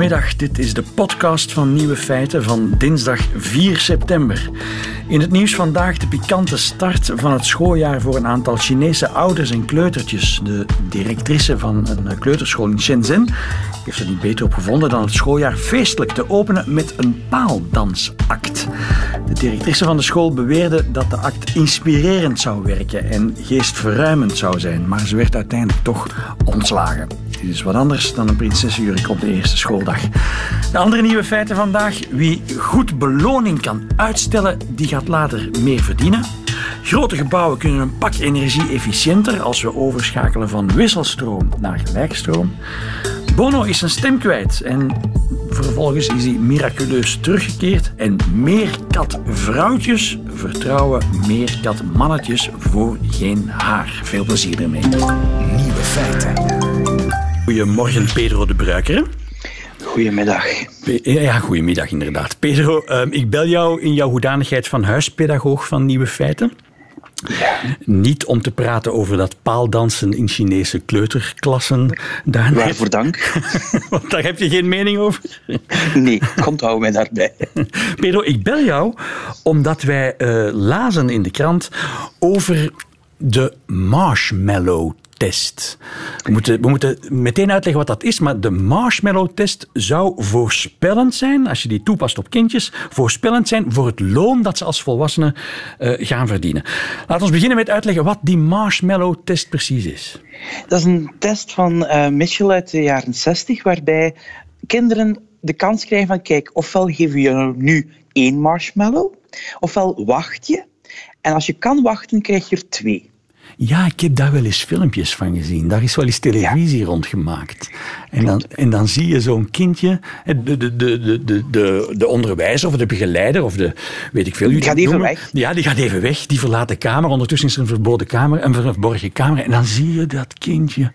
Goedemiddag, dit is de podcast van Nieuwe Feiten van dinsdag 4 september. In het nieuws vandaag de pikante start van het schooljaar voor een aantal Chinese ouders en kleutertjes. De directrice van een kleuterschool in Shenzhen heeft er niet beter op gevonden dan het schooljaar feestelijk te openen met een paaldansact. De directrice van de school beweerde dat de act inspirerend zou werken en geestverruimend zou zijn, maar ze werd uiteindelijk toch ontslagen. Dit is wat anders dan een prinsessenjurk op de eerste schooldag. De andere nieuwe feiten vandaag. Wie goed beloning kan uitstellen, die gaat later meer verdienen. Grote gebouwen kunnen een pak energie efficiënter als we overschakelen van wisselstroom naar gelijkstroom. Bono is zijn stem kwijt en vervolgens is hij miraculeus teruggekeerd. En meerkatvrouwtjes vertrouwen meerkatmannetjes voor geen haar. Veel plezier ermee. Nieuwe feiten. Goedemorgen, Pedro de Bruiker. Goedemiddag. Ja, goedemiddag inderdaad. Pedro, ehm, ik bel jou in jouw hoedanigheid van huispedagoog van Nieuwe Feiten. Ja. Niet om te praten over dat paaldansen in Chinese kleuterklassen. Daarnet. Waarvoor dank. Want daar heb je geen mening over? Nee, komt hou mij daarbij. Pedro, ik bel jou omdat wij uh, lazen in de krant over de marshmallow test. We moeten, we moeten meteen uitleggen wat dat is, maar de marshmallow-test zou voorspellend zijn, als je die toepast op kindjes, voorspellend zijn voor het loon dat ze als volwassenen uh, gaan verdienen. Laten we beginnen met uitleggen wat die marshmallow-test precies is. Dat is een test van uh, Mitchell uit de jaren 60, waarbij kinderen de kans krijgen van, kijk, ofwel geven we je nu één marshmallow, ofwel wacht je. En als je kan wachten, krijg je er twee. Ja, ik heb daar wel eens filmpjes van gezien. Daar is wel eens televisie ja. rond gemaakt. En dan, en dan zie je zo'n kindje, de, de, de, de, de, de onderwijzer of de begeleider of de, weet ik veel. Die gaat even weg. Ja, die gaat even weg. Die verlaat de kamer. Ondertussen is er een verboden kamer, een verborgen kamer. En dan zie je dat kindje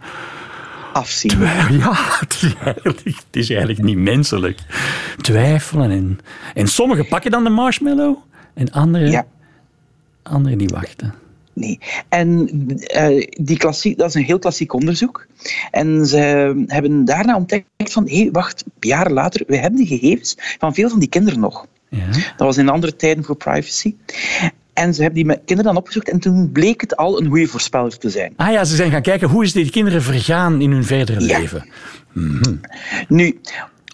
afzien. Ja, het is, eigenlijk, het is eigenlijk niet menselijk. Twijfelen. En, en sommigen pakken dan de marshmallow en anderen, ja. anderen die wachten. Nee. En uh, die klassiek, dat is een heel klassiek onderzoek. En ze hebben daarna ontdekt van, hé, hey, wacht, jaren later, we hebben de gegevens van veel van die kinderen nog. Ja. Dat was in andere tijden voor privacy. En ze hebben die kinderen dan opgezocht en toen bleek het al een goede voorspeller te zijn. Ah ja, ze zijn gaan kijken hoe is die kinderen vergaan in hun verdere ja. leven. Mm -hmm. Nu,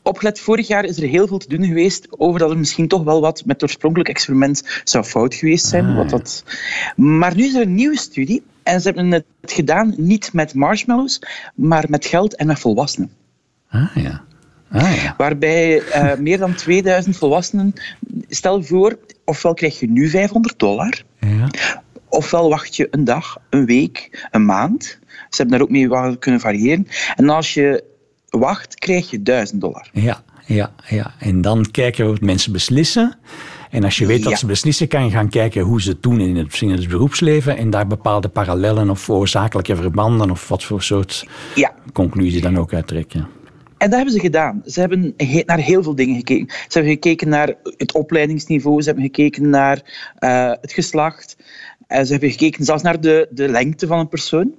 opgelet, vorig jaar is er heel veel te doen geweest over dat er misschien toch wel wat met het oorspronkelijk experiment zou fout geweest zijn. Ah, wat dat... Maar nu is er een nieuwe studie en ze hebben het gedaan niet met marshmallows, maar met geld en met volwassenen. Ah ja. Ah, ja. Waarbij uh, meer dan 2000 volwassenen, stel voor, ofwel krijg je nu 500 dollar, ja. ofwel wacht je een dag, een week, een maand. Ze hebben daar ook mee kunnen variëren. En als je wacht, krijg je 1000 dollar. Ja, ja, ja. En dan kijken we wat mensen beslissen. En als je weet dat ja. ze beslissen, kan je gaan kijken hoe ze het doen in het, in het beroepsleven en daar bepaalde parallellen of oorzakelijke verbanden of wat voor soort ja. conclusie dan ook uittrekken. En dat hebben ze gedaan. Ze hebben naar heel veel dingen gekeken. Ze hebben gekeken naar het opleidingsniveau, ze hebben gekeken naar uh, het geslacht, en ze hebben gekeken zelfs naar de, de lengte van een persoon.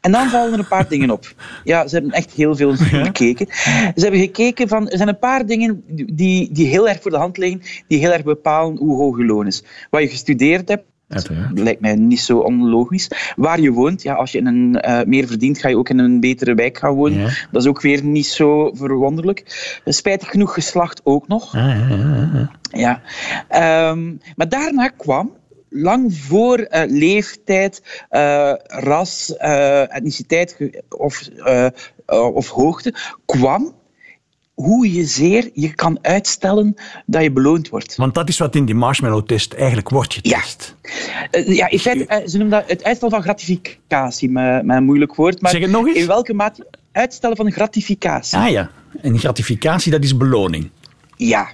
En dan vallen er een paar dingen op. Ja, ze hebben echt heel veel gekeken. Ze hebben gekeken van, er zijn een paar dingen die, die heel erg voor de hand liggen, die heel erg bepalen hoe hoog je loon is. Wat je gestudeerd hebt, dat lijkt mij niet zo onlogisch. Waar je woont, ja, als je in een, uh, meer verdient, ga je ook in een betere wijk gaan wonen. Ja. Dat is ook weer niet zo verwonderlijk. Spijtig genoeg geslacht ook nog. Ah, ja, ja. Um, maar daarna kwam lang voor uh, leeftijd, uh, ras, uh, etniciteit of, of hoogte kwam hoe je zeer je kan uitstellen dat je beloond wordt. Want dat is wat in die marshmallow-test eigenlijk wordt getest. Ja, ja in feite, ze noemen dat het uitstel van gratificatie, een moeilijk woord. Maar zeg het nog eens? In welke mate? Uitstellen van gratificatie. Ah ja, en gratificatie, dat is beloning. Ja,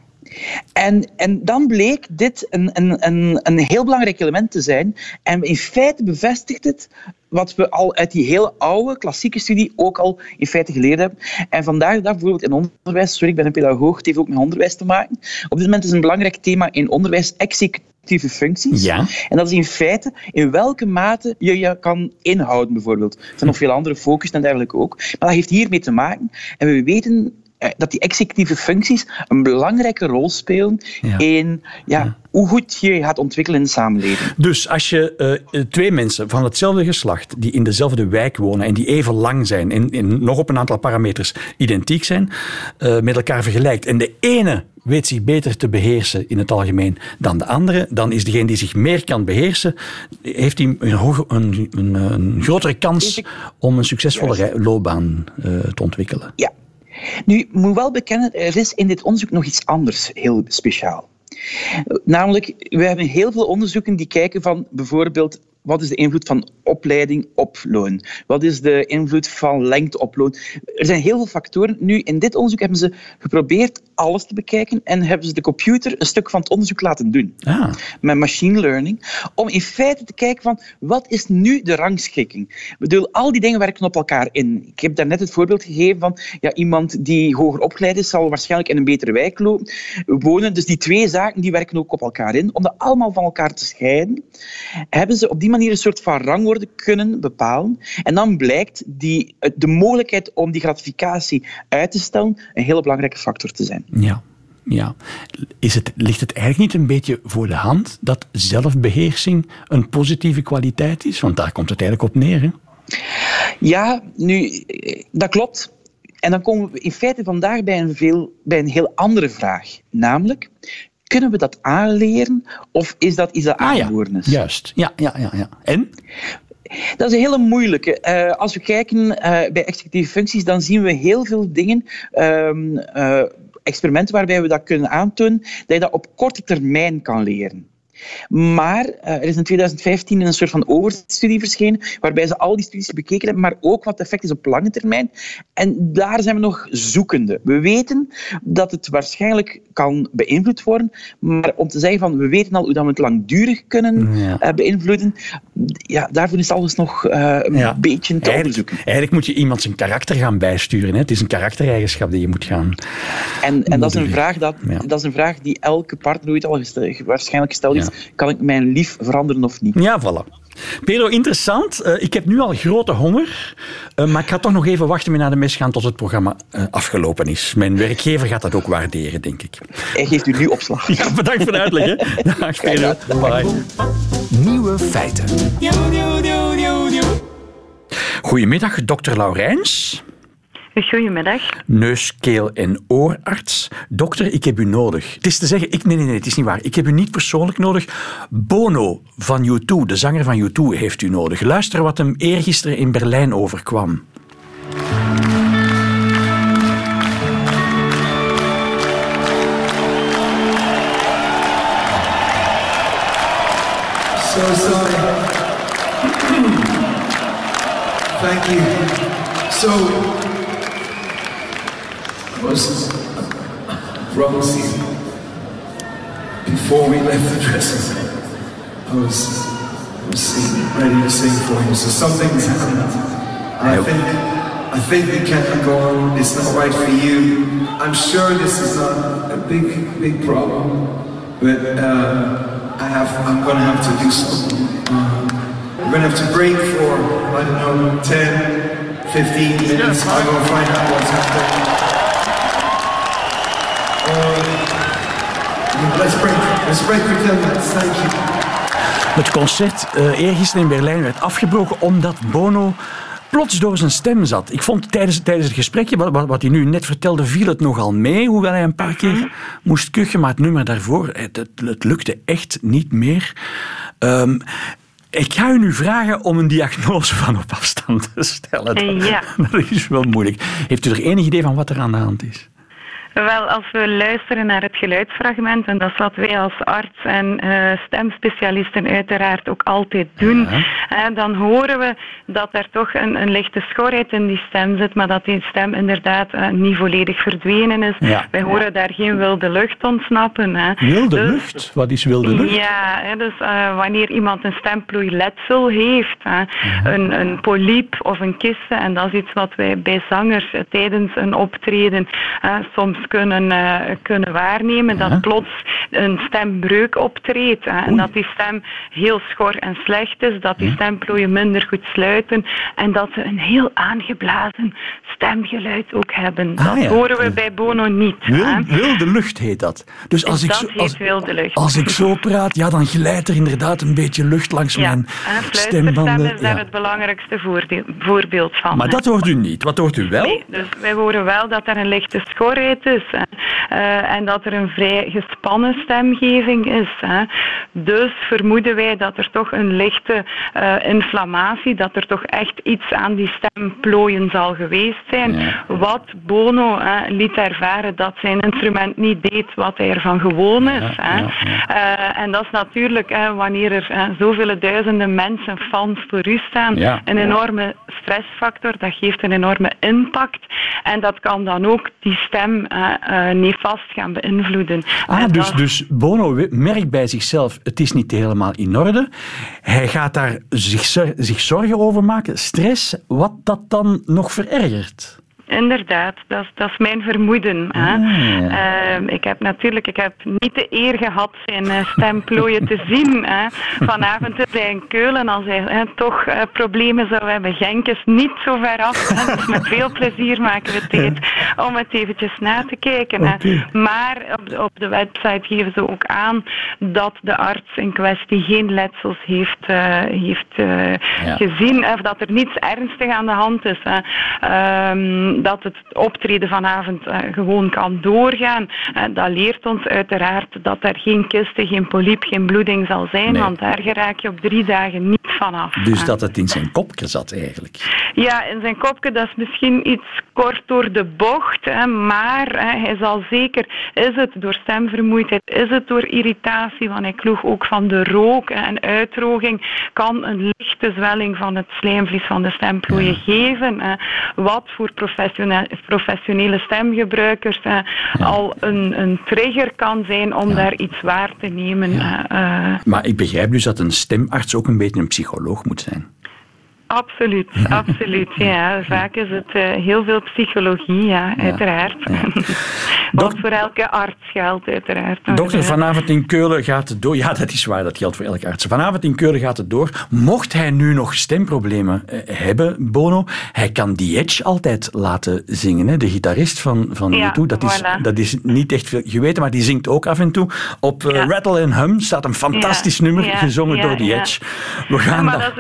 en, en dan bleek dit een, een, een, een heel belangrijk element te zijn. En in feite bevestigt het wat we al uit die hele oude klassieke studie ook al in feite geleerd hebben. En vandaag de dag bijvoorbeeld in onderwijs, sorry, ik ben een pedagoog, het heeft ook met onderwijs te maken. Op dit moment is een belangrijk thema in onderwijs executieve functies. Ja. En dat is in feite in welke mate je je kan inhouden, bijvoorbeeld. Er zijn nog veel andere focus en dergelijke ook. Maar dat heeft hiermee te maken. En we weten dat die executieve functies een belangrijke rol spelen in ja, hoe goed je gaat ontwikkelen in de samenleving. Dus als je twee mensen van hetzelfde geslacht die in dezelfde wijk wonen en die even lang zijn en, en nog op een aantal parameters identiek zijn, met elkaar vergelijkt en de ene weet zich beter te beheersen in het algemeen dan de andere, dan is degene die zich meer kan beheersen, heeft hij een, een, een, een grotere kans om een succesvolle loopbaan uh, te ontwikkelen. Ja. Nu, ik moet wel bekennen, er is in dit onderzoek nog iets anders heel speciaal. Namelijk, we hebben heel veel onderzoeken die kijken van bijvoorbeeld wat is de invloed van opleiding op loon? Wat is de invloed van lengte op loon? Er zijn heel veel factoren. Nu, in dit onderzoek hebben ze geprobeerd alles te bekijken en hebben ze de computer een stuk van het onderzoek laten doen. Ah. Met machine learning. Om in feite te kijken van, wat is nu de rangschikking? Ik bedoel, al die dingen werken op elkaar in. Ik heb daarnet het voorbeeld gegeven van, ja, iemand die hoger opgeleid is, zal waarschijnlijk in een betere wijk wonen. Dus die twee zaken die werken ook op elkaar in. Om dat allemaal van elkaar te scheiden, hebben ze op die manier een soort van rangorde kunnen bepalen. En dan blijkt die, de mogelijkheid om die gratificatie uit te stellen een hele belangrijke factor te zijn. Ja. Ja. Is het, ligt het eigenlijk niet een beetje voor de hand dat zelfbeheersing een positieve kwaliteit is? Want daar komt het eigenlijk op neer. Hè? Ja, nu, dat klopt. En dan komen we in feite vandaag bij een, veel, bij een heel andere vraag. Namelijk, kunnen we dat aanleren of is dat iets dat ah, is? juist, ja, ja, ja, ja. En? Dat is een hele moeilijke. Uh, als we kijken uh, bij executieve functies, dan zien we heel veel dingen. Um, uh, experimenten waarbij we dat kunnen aantonen, dat je dat op korte termijn kan leren. Maar uh, er is in 2015 een soort van overstudie verschenen, waarbij ze al die studies bekeken hebben, maar ook wat het effect is op lange termijn. En daar zijn we nog zoekende. We weten dat het waarschijnlijk kan beïnvloed worden, maar om te zeggen van we weten al hoe dat we het langdurig kunnen uh, beïnvloeden, ja, daarvoor is alles nog uh, een beetje te onderzoeken. Eigenlijk moet je iemand zijn karakter gaan bijsturen. Hè? Het is een karaktereigenschap die je moet gaan. En, en dat, is een vraag dat, dat is een vraag die elke partner ooit al waarschijnlijk gesteld is kan ik mijn lief veranderen of niet? Ja, voilà. Pedro, interessant. Uh, ik heb nu al grote honger, uh, maar ik ga toch nog even wachten met naar de mes gaan tot het programma uh, afgelopen is. Mijn werkgever gaat dat ook waarderen, denk ik. Hij geeft u nu opslag. Ja, bedankt voor de uitleg. Hè. Dag, Pedro. Bye. Nieuwe feiten. Goedemiddag, dokter Laurijns. Goedemiddag. Neus, keel en oorarts. Dokter, ik heb u nodig. Het is te zeggen, ik, nee, nee, nee, het is niet waar. Ik heb u niet persoonlijk nodig. Bono van U2, de zanger van U2, heeft u nodig. Luister wat hem eergisteren in Berlijn overkwam. So sorry. Thank you. So was Rosie. Before we left the dressing room, I was, I was singing, ready to sing for him. So something's happened. I think, I think we can't go on. It's not right for you. I'm sure this is not a big, big problem, but uh, I have, I'm going to have to do something. We're going to have to break for, I don't know, 10, 15 minutes. I'm going to find out what's happening. Let's break. Let's break Thank you. Het concert uh, eergisteren in Berlijn werd afgebroken omdat Bono plots door zijn stem zat. Ik vond tijdens, tijdens het gesprekje, wat, wat, hij nu net vertelde, viel het nogal mee, hoewel hij een paar keer mhm. moest kuchen, maar het nummer daarvoor, het, het, lukte echt niet meer. Um, ik ga u nu vragen om een diagnose van op afstand te stellen. Ja. Dat is wel moeilijk. Heeft u er enig idee van wat er aan de hand is? Wel, als we luisteren naar het geluidsfragment, en dat is wat wij als arts en uh, stemspecialisten uiteraard ook altijd doen, dan horen we dat er toch een, een, lichte schorheid in die stem zit, maar dat die stem inderdaad uh, niet volledig verdwenen is. Wij horen daar geen wilde lucht ontsnappen. Hè. Wilde dus, lucht? Wat is wilde lucht? Ja, dus uh, wanneer iemand een stemploeiletsel heeft, hè, een, een polyp of een kiste, en dat is iets wat wij bij zangers tijdens een optreden soms kunnen, kunnen waarnemen. Dat plots een stembreuk optreedt. En dat die stem heel schor en slecht is. Dat die stemplooien minder goed sluiten. En dat ze een heel aangeblazen stemgeluid ook hebben. Ah, dat horen we bij Bono niet. wilde lucht heet dat. Dus als ik, zo, als, als ik zo praat, ja, dan glijdt er inderdaad een beetje lucht langs mijn stembanden. is daar het belangrijkste voorbeeld van. Maar dat hoort u niet. Wat hoort u wel? Nee, dus wij horen wel dat er een lichte schorheid is. Uh, en dat er een vrij gespannen stemgeving is. Hè. Dus vermoeden wij dat er toch een lichte uh, inflammatie, dat er toch echt iets aan die stemplooien zal geweest zijn. Wat Bono liet ervaren dat zijn instrument niet deed wat hij ervan gewoon is. hè. Uh, en dat is natuurlijk wanneer er zoveel duizenden mensen, fans voor u staan, een enorme stressfactor. Dat geeft een enorme impact. En dat kan dan ook die stem uh, nefast gaan beïnvloeden. Ah, dus, dus Bono merkt bij zichzelf, het is niet helemaal in orde. Hij gaat daar zich, zich zorgen over maken, stress, wat dat dan nog verergert. Inderdaad, dat is, dat is mijn vermoeden. Hè. Ah, ehm, ik heb natuurlijk ik heb niet de eer gehad zijn uh, stemplooien te zien. Hè. Vanavond is hij in Keulen. Als hij hè, toch uh, problemen zou hebben, Genk is niet zo ver af. Hè. Dus met veel plezier maken we tijd om het eventjes na te kijken. Maar op de, op de website geven ze ook aan dat de arts in kwestie geen letsels heeft, uh, heeft ja. gezien. Of dat er niets ernstig aan de hand is. Hè. Um, dat het optreden vanavond uh, gewoon kan doorgaan. Uh, dat leert ons uiteraard dat er geen kisten, geen polyp, geen bloeding zal zijn, want daar geraak je op drie dagen niet vanaf. Dus dat het in zijn kopje zat eigenlijk? Ja, in zijn kopje, dat is misschien iets kort door de bocht, hè, maar hè, hij zal zeker, is het door stemvermoeidheid, is het door irritatie, want hij kloeg ook van de rook en uitdroging, kan een lichte zwelling van het slijmvlies van de stemplooien geven. Wat voor professionele professionele stemgebruikers uh, al een, een, trigger kan zijn om daar iets waar te nemen. Uh, maar ik begrijp dus dat een stemarts ook een beetje een psycholoog moet zijn. Absoluut, absoluut. Ja, vaak is het uh, heel veel psychologie, ja, uiteraard. Wat voor elke arts geldt, uiteraard. Dokter, vanavond in Keulen gaat het door. Ja, dat is waar, dat geldt voor elke arts. Vanavond in Keulen gaat het door. Mocht hij nu nog stemproblemen uh, hebben, Bono, hij kan die Edge altijd laten zingen. Hè? De gitarist van, van ja, U2, dat, is, dat is niet echt veel geweten, maar die zingt ook af en toe. Op uh, Rattle and Hum staat een fantastisch nummer, gezongen door die Edge. We gaan dat...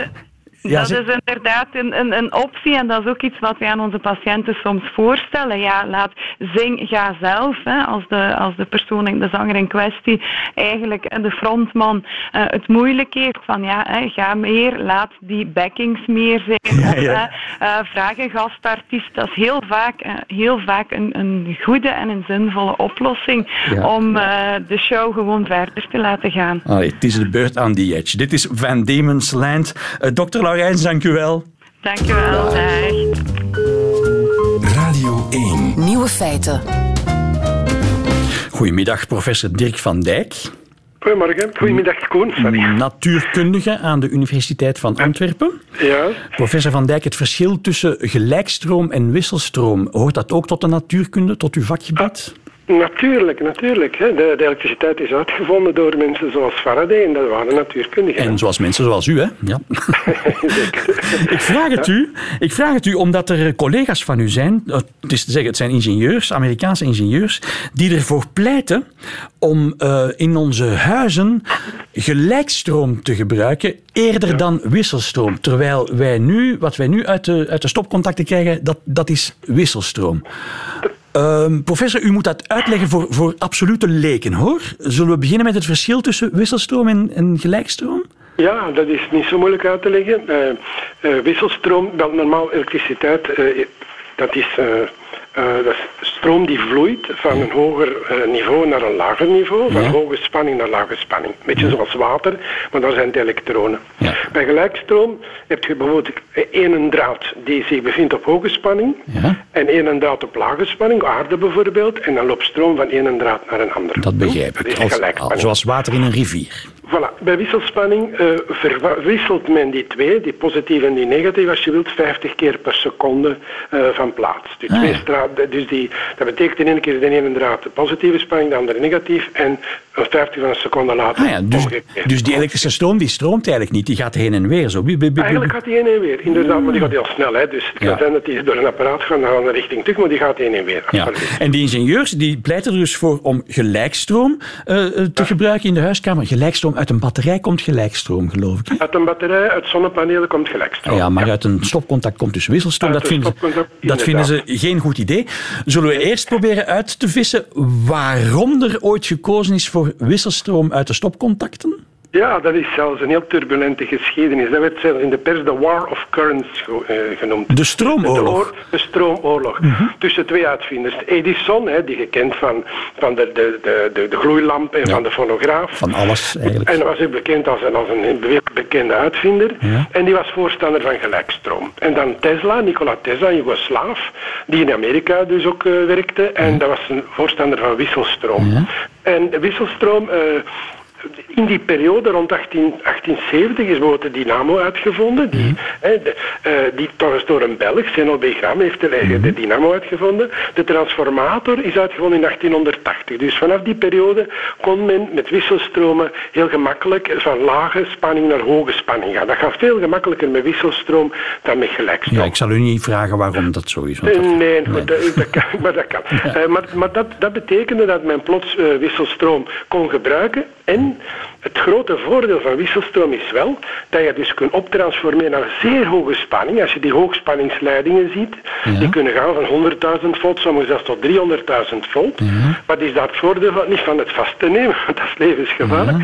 Ja, dat is inderdaad een, een, een, optie en dat is ook iets wat wij aan onze patiënten soms voorstellen. Ja, laat zing, ga zelf. Hè, als, de, als de persoon, de zanger in kwestie, eigenlijk de frontman uh, het moeilijk heeft. Van ja, hè, ga meer, laat die backings meer zijn. Ja, ja. uh, vraag een gastartiest. Dat is heel vaak, uh, heel vaak een, een goede en een zinvolle oplossing om de show gewoon verder te laten gaan. Allee, het is de beurt aan die edge. Dit is Van Diemen's Land. dokter Laurens, dank u wel. Dank u wel. Dag. Radio 1. Nieuwe feiten. Goedemiddag, professor Dirk van Dijk. Goedemorgen. Goedemiddag, Koen. Sorry. Natuurkundige aan de Universiteit van Antwerpen. Ja. Professor van Dijk, het verschil tussen gelijkstroom en wisselstroom, hoort dat ook tot de natuurkunde, tot uw vakgebied? Natuurlijk, natuurlijk. De, de, elektriciteit is uitgevonden door mensen zoals Faraday en dat waren natuurkundigen. En zoals mensen zoals u, hè? Ja. ik, vraag het u, ik vraag het u omdat er collega's van u zijn, het is te zeggen, het zijn ingenieurs, Amerikaanse ingenieurs, die ervoor pleiten om uh, in onze huizen gelijkstroom te gebruiken eerder dan wisselstroom. Terwijl wij nu, wat wij nu uit de, uit de stopcontacten krijgen, dat, dat is wisselstroom. Um, professor, u moet dat uitleggen voor, voor absolute leken, hoor. Zullen we beginnen met het verschil tussen wisselstroom en, gelijkstroom? Ja, dat is niet zo moeilijk uit te leggen. Uh, uh, wisselstroom, wel normaal elektriciteit, uh, dat is uh, dat is stroom die vloeit van een hoger uh, niveau naar een lager niveau, van hoge spanning naar lage spanning. Een beetje zoals water, maar daar zijn de elektronen. Ja. Bij gelijkstroom heb je bijvoorbeeld één draad die zich bevindt op hoge spanning en één draad op lage spanning, aarde bijvoorbeeld, en dan loopt stroom van één draad naar een andere. Dat begrijp ik. Als, zoals water in een rivier. Voilà. Bij wisselspanning uh, verwisselt men die twee, die positief en die negatief, als je wilt, 50 keer per seconde uh, van plaats. Dus, ah, twee straat, dus die, dat betekent in één keer de ene draad de positieve spanning, de andere negatief, en een 50 van een seconde later ah, ja, dus, dus, die elektrische stroom die stroomt eigenlijk niet, die gaat heen en weer zo. Eigenlijk gaat die heen en weer, inderdaad, maar die gaat heel snel. Hè. Dus het kan zijn dat die door een apparaat gaat naar een richting terug, maar die gaat heen en weer. Ja. En die ingenieurs die pleiten er dus voor om gelijkstroom uh, te gebruiken in de huiskamer. Gelijkstroom uit een batterij komt gelijkstroom, geloof ik. Uit een batterij, uit zonnepanelen komt gelijkstroom. Ja, maar uit een stopcontact komt dus wisselstroom. Dat vinden, ze, dat vinden ze geen goed idee. Zullen we eerst proberen uit te vissen waarom er ooit gekozen is voor wisselstroom uit de stopcontacten? Ja, dat is zelfs een heel turbulente geschiedenis. Dat werd zelfs in de pers de War of Currents eh, genoemd. De stroomoorlog? De, stroomoorlog. Mhm. Tussen twee uitvinders. Edison, hè, die gekend van, van de, de, de, de, gloeilamp en van de fonograaf. Van alles eigenlijk. En was ook bekend als een, als een bekende uitvinder. En die was voorstander van gelijkstroom. En dan Tesla, Nikola Tesla, een Joegoslaaf, die in Amerika dus ook uh, werkte. En dat was een voorstander van wisselstroom. En wisselstroom... Uh, in die periode rond 18, 1870 is bijvoorbeeld de dynamo uitgevonden. Die, mm. de, uh, die trouwens door een Belg, Zeno B. Gram, heeft de, mm. de dynamo uitgevonden. De transformator is uitgevonden in 1880. Dus vanaf die periode kon men met wisselstromen heel gemakkelijk van lage spanning naar hoge spanning gaan. Dat gaat veel gemakkelijker met wisselstroom dan met gelijkstroom. Ja, ik zal u niet vragen waarom dat zo is. Dat... Nee, nee. Maar, dat, kan, maar dat kan. Uh, maar, maar dat, dat betekende dat men plots uh, wisselstroom kon gebruiken en and het grote voordeel van wisselstroom is wel dat je dus kunt optransformeren naar zeer hoge spanning. Als je die hoogspanningsleidingen ziet, die kunnen gaan van 100.000 volt, soms zelfs tot 300.000 volt. Ja. Wat is dat voordeel van, niet van het vast te nemen, want dat is levensgevaarlijk.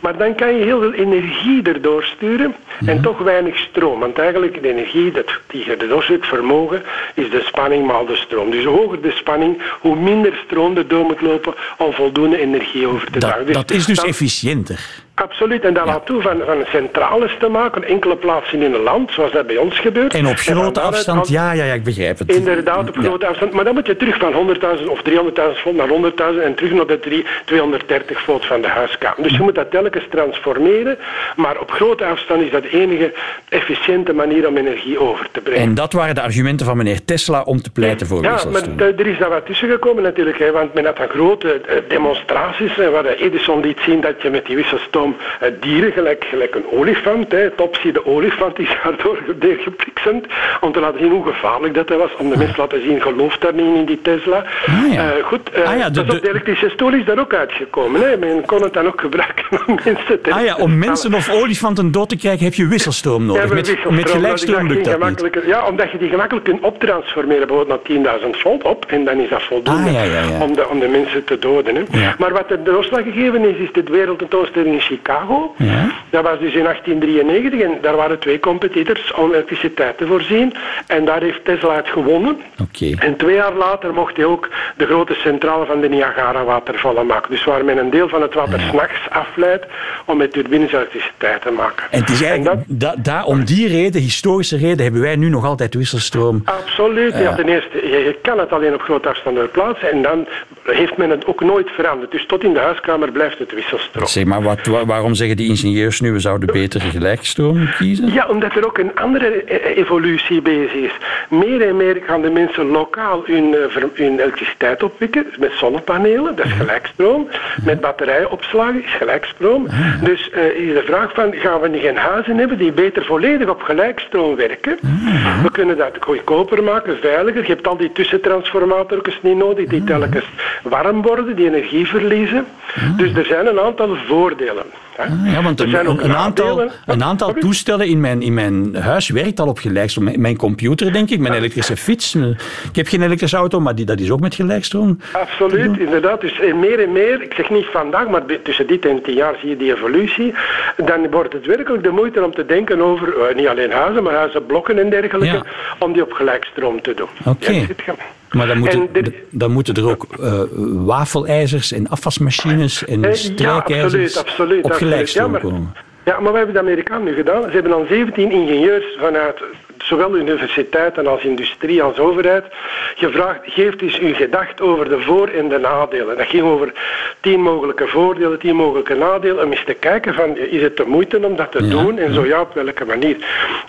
Maar dan kan je heel veel energie erdoor sturen en toch weinig stroom. Want eigenlijk de energie, dat, die je vermogen, is de spanning maal de stroom. Dus hoe hoger de spanning, hoe minder stroom er door moet lopen om voldoende energie over te dragen. Dus dat is dus efficiënter. bezig. Absoluut, en dat laat toe van, van centrales te maken, enkele plaatsen in een land, zoals dat bij ons gebeurt. En op grote afstand, ja, ja, ja, ik begrijp het. Inderdaad, op grote afstand. Maar dan moet je terug van 100.000 of 300.000 volt naar 100.000 en terug naar de 230 volt van de huiskamer. Dus je moet dat telkens transformeren, maar op grote afstand is dat de enige efficiënte manier om energie over te brengen. En dat waren de argumenten van meneer Tesla om te pleiten voor Ja, maar er is daar wat tussen gekomen natuurlijk, hè, want men had dan grote eh, demonstraties, waar Edison liet zien dat je met die wisselstoom eh, dieren, gelijk, gelijk een olifant. Hè. Topsy de olifant is daardoor gepriksend om te laten zien hoe gevaarlijk dat was. Om de mensen te laten zien, geloof daar niet in die Tesla. Ah, ja. Uh, goed, uh, ah, ja, de, de, elektrische stoel is daar ook uitgekomen. Hè. Men kon het dan ook gebruiken om mensen te... Ah ja, om mensen of olifanten dood te krijgen heb je wisselstroom nodig. Ja, met, met gelijkstroom lukt dat niet. Ja, omdat je die gemakkelijk kunt optransformeren, bijvoorbeeld naar 10.000 volt op. En dan is dat voldoende ah, om, de, om de mensen te doden. Hè. Maar wat er doorslag gegeven is, is de wereldtentoonstelling in Chicago. Ja. Dat was dus in 1893 en daar waren twee competitors om elektriciteit te voorzien. En daar heeft Tesla het gewonnen. Okay. En twee jaar later mocht hij ook de grote centrale van de Niagara-watervallen maken. Dus waar men een deel van het water ja. s'nachts afleidt om met turbines elektriciteit te maken. En het is eigenlijk da, om die reden, historische reden, hebben wij nu nog altijd wisselstroom. Absoluut. Ja, ten eerste, je, kan het alleen op grote afstand plaatsen en dan heeft men het ook nooit veranderd. Dus tot in de huiskamer blijft het wisselstroom. Zeg maar, wat, waarom zeggen die ingenieurs nu we zouden beter gelijkstroom kiezen? Ja, omdat er ook een andere e-, evolutie bezig is. Meer en meer gaan de mensen lokaal hun, eh, hun elektriciteit opwekken met zonnepanelen, dat is gelijkstroom. Met batterijopslagen is gelijkstroom. Dus uh, is de vraag van, gaan we niet geen huizen hebben die beter volledig op gelijkstroom werken? We kunnen dat goedkoper maken, veiliger. Je hebt al die tussentransformatorjes niet nodig, die telkens warm worden, die energie verliezen. Dus er zijn een aantal voordelen. them. Ah, ja, want een, een, aantal, een aantal toestellen in mijn, in mijn huis werkt al op gelijkstroom. Mijn computer, denk ik, mijn elektrische fiets. Ik heb geen elektrische auto, maar die, dat is ook met gelijkstroom. Absoluut, inderdaad. Dus eh, meer en meer, ik zeg niet vandaag, maar tussen dit en tien jaar zie je die evolutie. Dan wordt het werkelijk de moeite om te denken over, uh, niet alleen huizen, maar huizenblokken en dergelijke, om die op gelijkstroom te doen. Oké. Maar dan moeten, dan moeten er ook uh, wafelijzers en afwasmachines en strijkijzers ja, absoluut, absoluut, op ja, komen. Ja, maar wat hebben de Amerikanen nu gedaan? Ze hebben dan 17 ingenieurs vanuit zowel universiteiten als industrie als overheid gevraagd, geeft eens uw gedacht over de voor- en de nadelen. Dat ging over tien mogelijke voordelen, tien mogelijke nadelen, om eens te kijken van, is het de moeite om dat te doen en zo ja, op welke manier.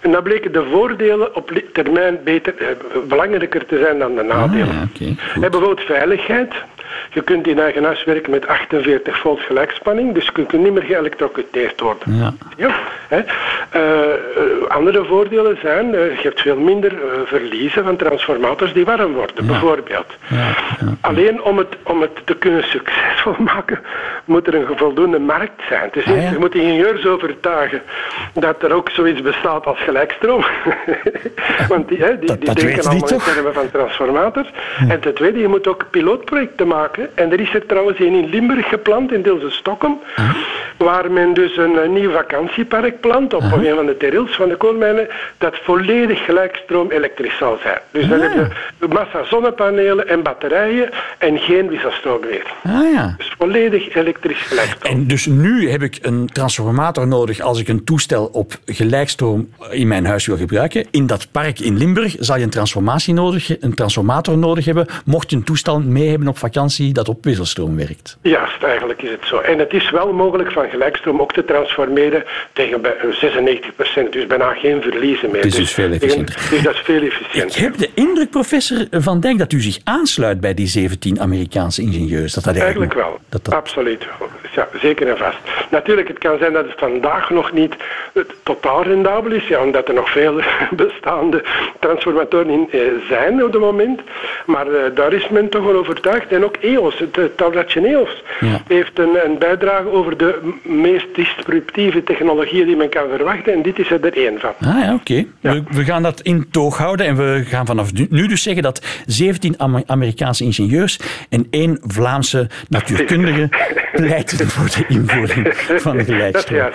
En dan bleken de voordelen op termijn beter, eh, belangrijker te zijn dan de nadelen. Ah, okay, bijvoorbeeld veiligheid. Je kunt in eigen huis werken met 48 volt gelijkspanning, dus je kunt niet meer geëlectrocuteerd worden. Ja. ja hè. Uh, andere voordelen zijn, uh, je hebt veel minder verliezen van transformators die warm worden, bijvoorbeeld. Ja. Alleen om het, om het te kunnen succesvol maken, moet er een voldoende markt zijn. Dus ah, je moet ingenieurs overtuigen dat er ook zoiets bestaat als gelijkstroom. Want die, hè, die, die denken allemaal in termen van transformators. En ten tweede, je moet ook pilootprojecten maken. En er is er trouwens een in Limburg gepland, in Deelse Stockholm, waar men dus een, nieuw vakantiepark plant op een van de terrils van de koolmijnen, dat volledig gelijkstroom elektrisch zal zijn. Dus dan heb je massa zonnepanelen en batterijen en geen wisselstroom meer. Ah, ja. Dus volledig elektrisch gelijkstroom. En dus nu heb ik een transformator nodig als ik een toestel op gelijkstroom in mijn huis wil gebruiken. In dat park in Limburg zal je een, transformatie nodig, een transformator nodig hebben, mocht je een toestel mee hebben op vakantie dat op wisselstroom werkt. Juist, eigenlijk is het zo. En het is wel mogelijk van gelijkstroom ook te transformeren tegen 96 procent, dus bijna geen verliezen meer. Is dus, veel efficiënter. Dus dat is veel efficiënter. Ik heb de indruk, professor Van Dijk, dat u zich aansluit bij die 17 Amerikaanse ingenieurs. Dat dat eigenlijk, wel, dat absoluut. Ja, zeker en vast. Natuurlijk, het kan zijn dat het vandaag nog niet totaal rendabel is, ja, omdat er nog veel bestaande transformatoren in eh, zijn op het moment. Maar eh, daar is men toch wel overtuigd. En ook Het uh, tablatje EOS, heeft een, een, bijdrage over de meest disruptieve technologieën die men kan verwachten. En dit is er één van. Ah ja, oké. We, we, gaan dat in toog houden en we gaan vanaf nu dus zeggen dat 17 Amerikaanse ingenieurs en één Vlaamse natuurkundige pleiten voor de invoering van de gelijkstroom.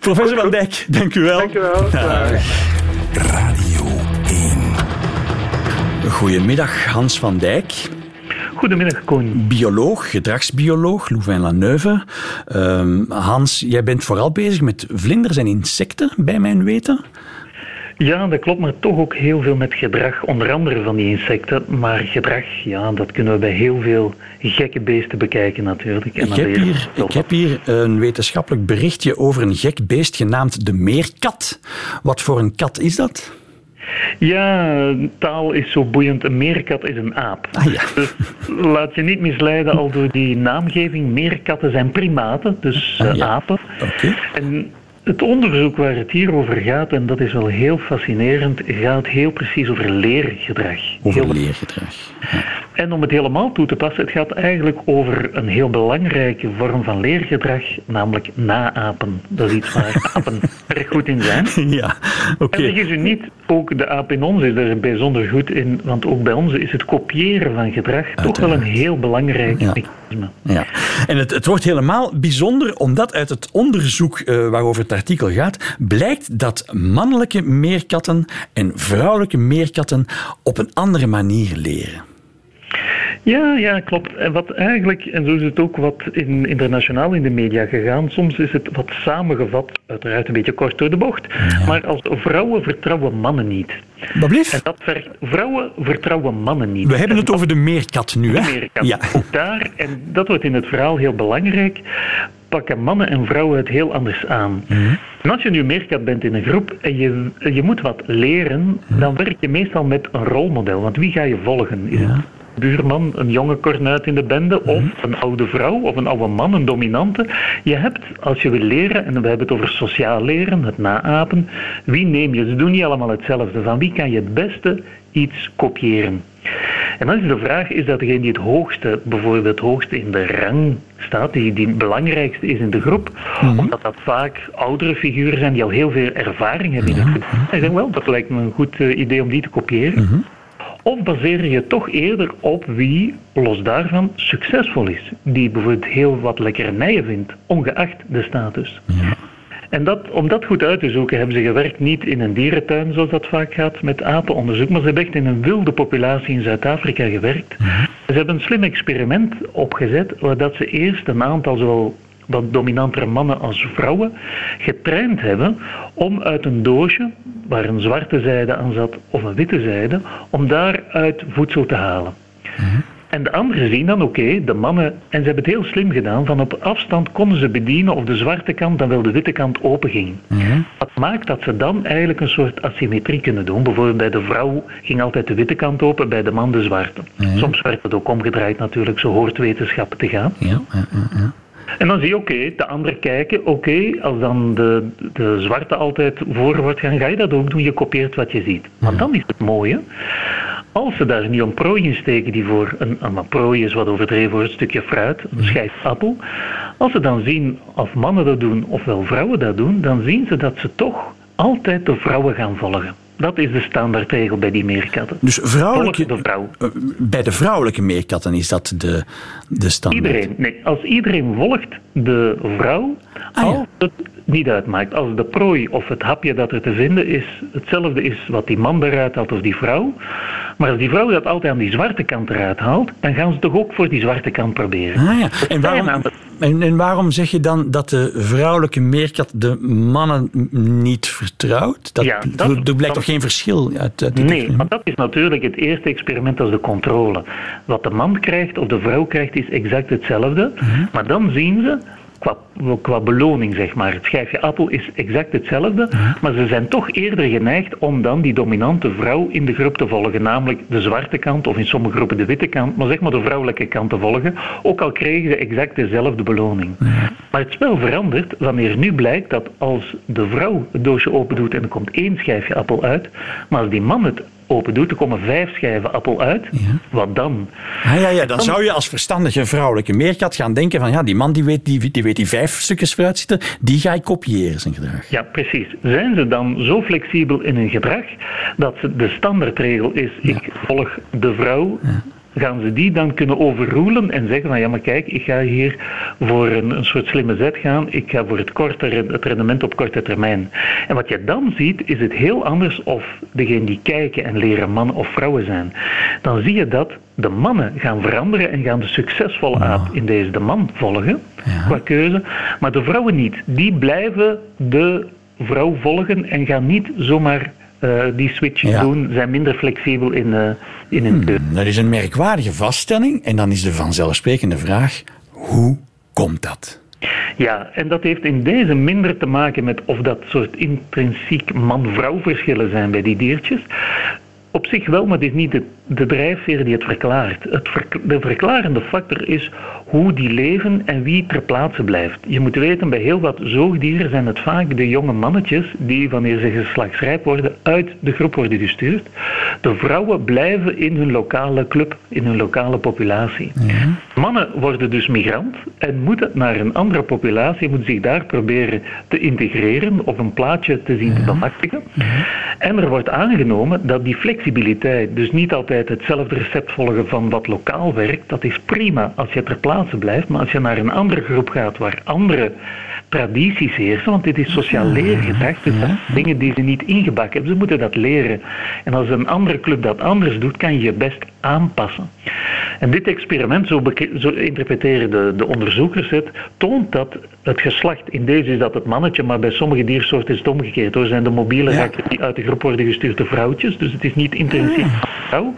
Professor Van Dijk, dank u wel. Dank u wel. Radio 1. Goedemiddag, Hans van Dijk. Goedemiddag, Koen. Bioloog, gedragsbioloog, Louvain-la-Neuve. Uh, Hans, jij bent vooral bezig met vlinders en insecten, bij mijn weten. Ja, dat klopt, maar toch ook heel veel met gedrag, onder andere van die insecten. Maar gedrag, ja, dat kunnen we bij heel veel gekke beesten bekijken natuurlijk. En ik, heb hier, ik heb hier een wetenschappelijk berichtje over een gek beest genaamd de meerkat. Wat voor een kat is dat? Ja, taal is zo boeiend. Een meerkat is een aap. Ah, ja. Dus laat je niet misleiden al door die naamgeving. Meerkatten zijn primaten, dus ah, ja. apen. Okay. En het onderzoek waar het hier over gaat, en dat is wel heel fascinerend, gaat heel precies over leergedrag. Over leergedrag. En om het helemaal toe te passen, het gaat eigenlijk over een heel belangrijke vorm van leergedrag, namelijk naapen. Dat is iets waar apen erg goed in zijn. Ja, oké. En vergis u niet, ook de aap in ons is er bijzonder goed in, want ook bij ons is het kopiëren van gedrag toch wel een heel belangrijk ja. mechanisme. Ja. En het, het wordt helemaal bijzonder, omdat uit het onderzoek uh, waarover het artikel gaat, blijkt dat mannelijke meerkatten en vrouwelijke meerkatten op een andere manier leren. Ja, ja, klopt. En wat eigenlijk, en zo is het ook wat in, internationaal in de media gegaan, soms is het wat samengevat, uiteraard een beetje kort door de bocht, maar als vrouwen vertrouwen mannen niet. Wat blieft? En dat vergt, vrouwen vertrouwen mannen niet. We hebben het over de meerkat nu, hè? De meerkat, ja. ook daar, en dat wordt in het verhaal heel belangrijk, pakken mannen en vrouwen het heel anders aan. Mhm. En als je nu meerkat bent in een groep en je, je moet wat leren, mhm. dan werk je meestal met een rolmodel. Want wie ga je volgen? Is het buurman, een jonge kornuit in de bende, of mhm. een oude vrouw of een oude man, een dominante. Je hebt, als je wil leren, en we hebben het over sociaal leren, het naapen, wie neem je? Ze doen niet allemaal hetzelfde. Van wie kan je het beste iets kopiëren? En dan is de vraag, is dat degene die het hoogste, bijvoorbeeld het hoogste in de rang staat, die, die het belangrijkste is in de groep, mhm. omdat dat vaak oudere figuren zijn die al heel veel ervaring hebben in het groep. En ik denk wel, dat lijkt me een goed eh, idee om die te kopiëren. Mhm. Of baseer je toch eerder op wie, los daarvan, succesvol is? Die bijvoorbeeld heel wat lekkernijen vindt, ongeacht de status. Ja. En dat, om dat goed uit te zoeken hebben ze gewerkt niet in een dierentuin zoals dat vaak gaat met apenonderzoek, maar ze hebben echt in een wilde populatie in Zuid-Afrika gewerkt. Mhm. Ze hebben een slim experiment opgezet waar dat ze eerst een aantal zowel wat dominantere mannen als vrouwen getraind hebben om uit een doosje waar een zwarte zijde aan zat of een witte zijde, om daaruit voedsel te halen. En de anderen zien dan, oké, de mannen, en ze hebben het heel slim gedaan, van op afstand konden ze bedienen of de zwarte kant dan wel de witte kant open ging. Mhm. Dat maakt dat ze dan eigenlijk een soort asymmetrie kunnen doen. Bijvoorbeeld bij de vrouw ging altijd de witte kant open, bij de man de zwarte. Soms werd het ook omgedraaid natuurlijk, zo hoort wetenschap te gaan. Ja, ja, ja. En dan zie je, oké, de anderen kijken, oké, als dan de, de zwarte altijd voor wordt gaan, ga je dat ook doen, je kopieert wat je ziet. Maar dan is het mooie, als ze daar niet een prooi in steken die voor een, een prooi is wat overdreven voor een stukje fruit, een schijf appel, als ze dan zien of mannen dat doen ofwel vrouwen dat doen, dan zien ze dat ze toch altijd de vrouwen gaan volgen. Dat is de standaardregel bij die meerkatten. Dus vrouwelijke, de vrouw. eh, bij de vrouwelijke meerkatten is dat de, de standaard. Iedereen. Nee, als iedereen volgt de vrouw, Ah, ja. als het niet uitmaakt. Als de prooi of het hapje dat er te vinden is, hetzelfde is wat die man eruit haalt of die vrouw. Maar als die vrouw dat altijd aan die zwarte kant eruit haalt, dan gaan ze toch ook voor die zwarte kant proberen. Ah, ja. En, waarom, en, en waarom zeg je dan dat de vrouwelijke meerkat de mannen niet vertrouwt? Dat, Ja, dat- er blijkt dat- toch geen verschil uit, uit Nee, want dat is natuurlijk het eerste experiment als de controle. Wat de man krijgt of de vrouw krijgt is exact hetzelfde. Mhm. Maar dan zien ze, qua, qua beloning zeg maar, het schijfje appel is exact hetzelfde. Maar ze zijn toch eerder geneigd om dan die dominante vrouw in de groep te volgen. Namelijk de zwarte kant of in sommige groepen de witte kant. Maar zeg maar de vrouwelijke kant te volgen. Ook al kregen ze exact dezelfde beloning. Maar het spel verandert wanneer nu blijkt dat als de vrouw het doosje open doet en er komt één schijfje appel uit. Maar als die man het open doet, er komen vijf schijven appel uit. Wat dan? Ah, ja, ja, dan zou je als verstandige vrouwelijke meerkat gaan denken van ja, die man die weet die, die, weet die vijf stukjes fruit zitten, die ga ik kopiëren zijn gedrag. Ja, precies. Zijn ze dan zo flexibel in hun gedrag dat de standaardregel is: ik volg de vrouw? Gaan ze die dan kunnen overroelen en zeggen van ja, maar kijk, ik ga hier voor een, een soort slimme zet gaan. Ik ga voor het, korte, het rendement op korte termijn. En wat je dan ziet, is het heel anders of degene die kijken en leren mannen of vrouwen zijn. Dan zie je dat de mannen gaan veranderen en gaan de succesvolle aap in deze de man volgen qua keuze. Maar de vrouwen niet. Die blijven de vrouw volgen en gaan niet zomaar eh, die switch Ja. doen, zijn minder flexibel in, eh, in hun keuze. Dat is een merkwaardige vaststelling en dan is de vanzelfsprekende vraag, hoe komt dat? Ja, en dat heeft in deze minder te maken met of dat soort intrinsiek man-vrouw verschillen zijn bij die diertjes. Op zich wel, maar het is niet de, de drijfveer die het verklaart. Het verk- de verklarende factor is hoe die leven en wie ter plaatse blijft. Je moet weten, bij heel wat zoogdieren zijn het vaak de jonge mannetjes die, wanneer ze geslachtsrijp worden, uit de groep worden gestuurd. De vrouwen blijven in hun lokale club, in hun lokale populatie. Mannen worden dus migrant en moeten naar een andere populatie, moeten zich daar proberen te integreren of een plaatje te zien te bemachtigen. En er wordt aangenomen dat die flexibiliteit, dus niet altijd hetzelfde recept volgen van wat lokaal werkt, dat is prima als je ter plaatse blijft, maar als je naar een andere groep gaat waar andere tradities heersen, want dit is sociaal leergedrag, dus dat dingen die ze niet ingebakken hebben, ze moeten dat leren. En als een andere club dat anders doet, kan je je best aanpassen. En dit experiment, zo, zo interpreteren de, de onderzoekers het, toont dat het geslacht, in deze is dat het mannetje, maar bij sommige diersoorten is het omgekeerd. Hoor, zijn de mobiele rakken die uit de groep worden gestuurd de vrouwtjes, dus het is niet intrinsiek van de vrouw.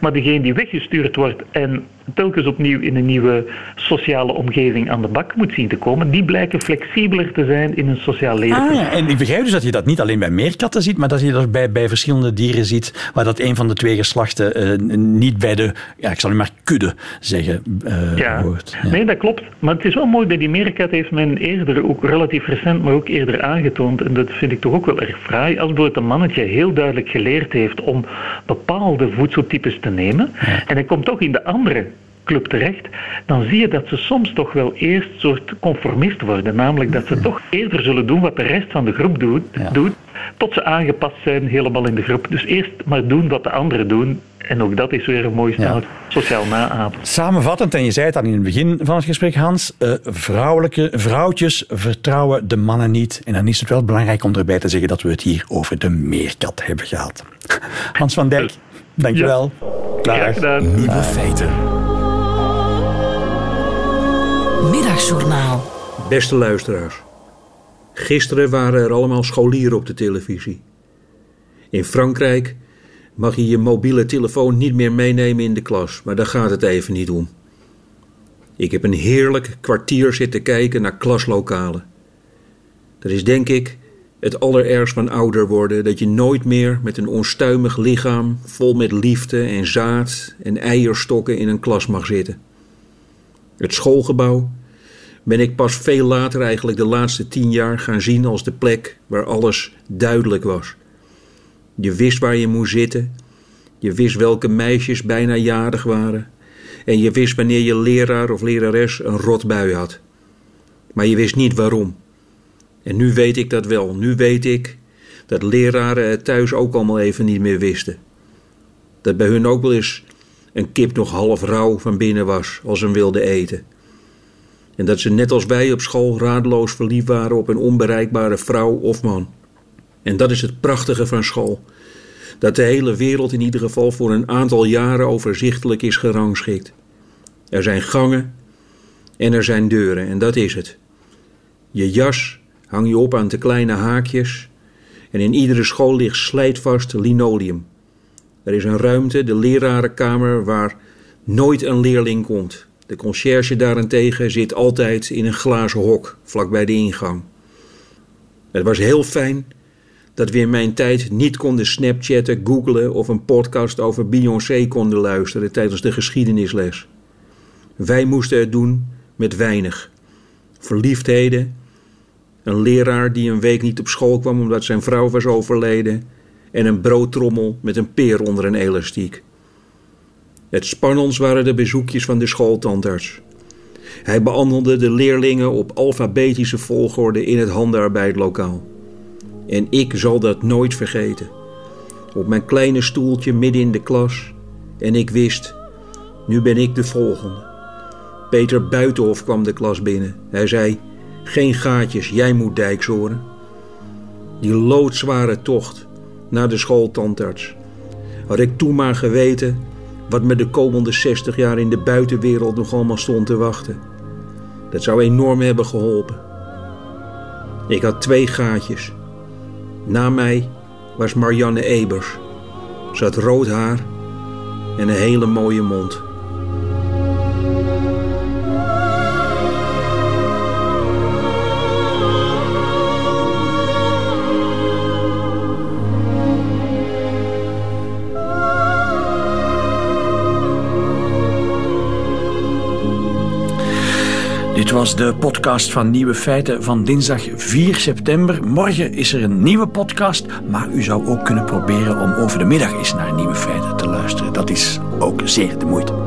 Maar degene die weggestuurd wordt en telkens opnieuw in een nieuwe sociale omgeving aan de bak moet zien te komen, die blijken flexibeler te zijn in een sociaal leven. Ah, ja. En ik begrijp dus dat je dat niet alleen bij meerkatten ziet, maar dat je dat bij, bij verschillende dieren ziet, waar dat een van de twee geslachten eh, niet bij de, ja, ik zal u maar kudde zeggen, eh, Ja, hoort. Ja. nee, dat klopt. Maar het is wel mooi, bij die meerkat heeft men eerder, ook relatief recent, maar ook eerder aangetoond, en dat vind ik toch ook wel erg fraai, als bijvoorbeeld een mannetje heel duidelijk geleerd heeft om bepaalde voedseltypes te nemen, en hij komt toch in de andere club terecht, dan zie je dat ze soms toch wel eerst soort conformist worden. Namelijk dat ze toch eerder zullen doen wat de rest van de groep doet, Ja. doet tot ze aangepast zijn helemaal in de groep. Dus eerst maar doen wat de anderen doen. En ook dat is weer een mooi stel sociaal naapen. Samenvattend, en je zei het al in het begin van het gesprek, Hans, eh, vrouwelijke vrouwtjes vertrouwen de mannen niet. En dan is het wel belangrijk om erbij te zeggen dat we het hier over de meerkat hebben gehad. Hans van Dijk, dankjewel. Graag gedaan. Nieuwe feiten. Middagjournaal. Beste luisteraars. Gisteren waren er allemaal scholieren op de televisie. In Frankrijk mag je je mobiele telefoon niet meer meenemen in de klas, maar daar gaat het even niet om. Ik heb een heerlijk kwartier zitten kijken naar klaslokalen. Dat is denk ik het allerergst van ouder worden, dat je nooit meer met een onstuimig lichaam vol met liefde en zaad en eierstokken in een klas mag zitten. Het schoolgebouw ben ik pas veel later, eigenlijk de laatste tien jaar, gaan zien als de plek waar alles duidelijk was. Je wist waar je moest zitten, je wist welke meisjes bijna jarig waren en je wist wanneer je leraar of lerares een rotbui had. Maar je wist niet waarom. En nu weet ik dat wel. Nu weet ik dat leraren het thuis ook allemaal even niet meer wisten. Dat bij hun ook wel eens een kip nog half rauw van binnen was als ze hem wilden eten. En dat ze net als wij op school radeloos verliefd waren op een onbereikbare vrouw of man. En dat is het prachtige van school. Dat de hele wereld in ieder geval voor een aantal jaren overzichtelijk is gerangschikt. Er zijn gangen en er zijn deuren en dat is het. Je jas hang je op aan te kleine haakjes en in iedere school ligt slijtvast linoleum. Er is een ruimte, de lerarenkamer, waar nooit een leerling komt. De conciërge daarentegen zit altijd in een glazen hok vlak bij de ingang. Het was heel fijn dat we in mijn tijd niet konden snapchatten, googlen of een podcast over Beyoncé konden luisteren tijdens de geschiedenisles. Wij moesten het doen met weinig. Verliefdheden, een leraar die een week niet op school kwam omdat zijn vrouw was overleden en een broodtrommel met een peer onder een elastiek. Het spannends waren de bezoekjes van de schooltandarts. Hij behandelde de leerlingen op alfabetische volgorde in het handenarbeidlokaal. En ik zal dat nooit vergeten. Op mijn kleine stoeltje midden in de klas. En ik wist, nu ben ik de volgende. Peter Buitenhof kwam de klas binnen. Hij zei, geen gaatjes, jij moet dijkzoren. Die loodzware tocht naar de schooltandarts. Had ik toen maar geweten wat me de komende 60 jaar in de buitenwereld nog allemaal stond te wachten. Dat zou enorm hebben geholpen. Ik had twee gaatjes. Na mij was Marianne Ebers. Ze had rood haar en een hele mooie mond. Was de podcast van Nieuwe Feiten van dinsdag 4 september. Morgen is er een nieuwe podcast, maar u zou ook kunnen proberen om over de middag eens naar Nieuwe Feiten te luisteren. Dat is ook zeer de moeite.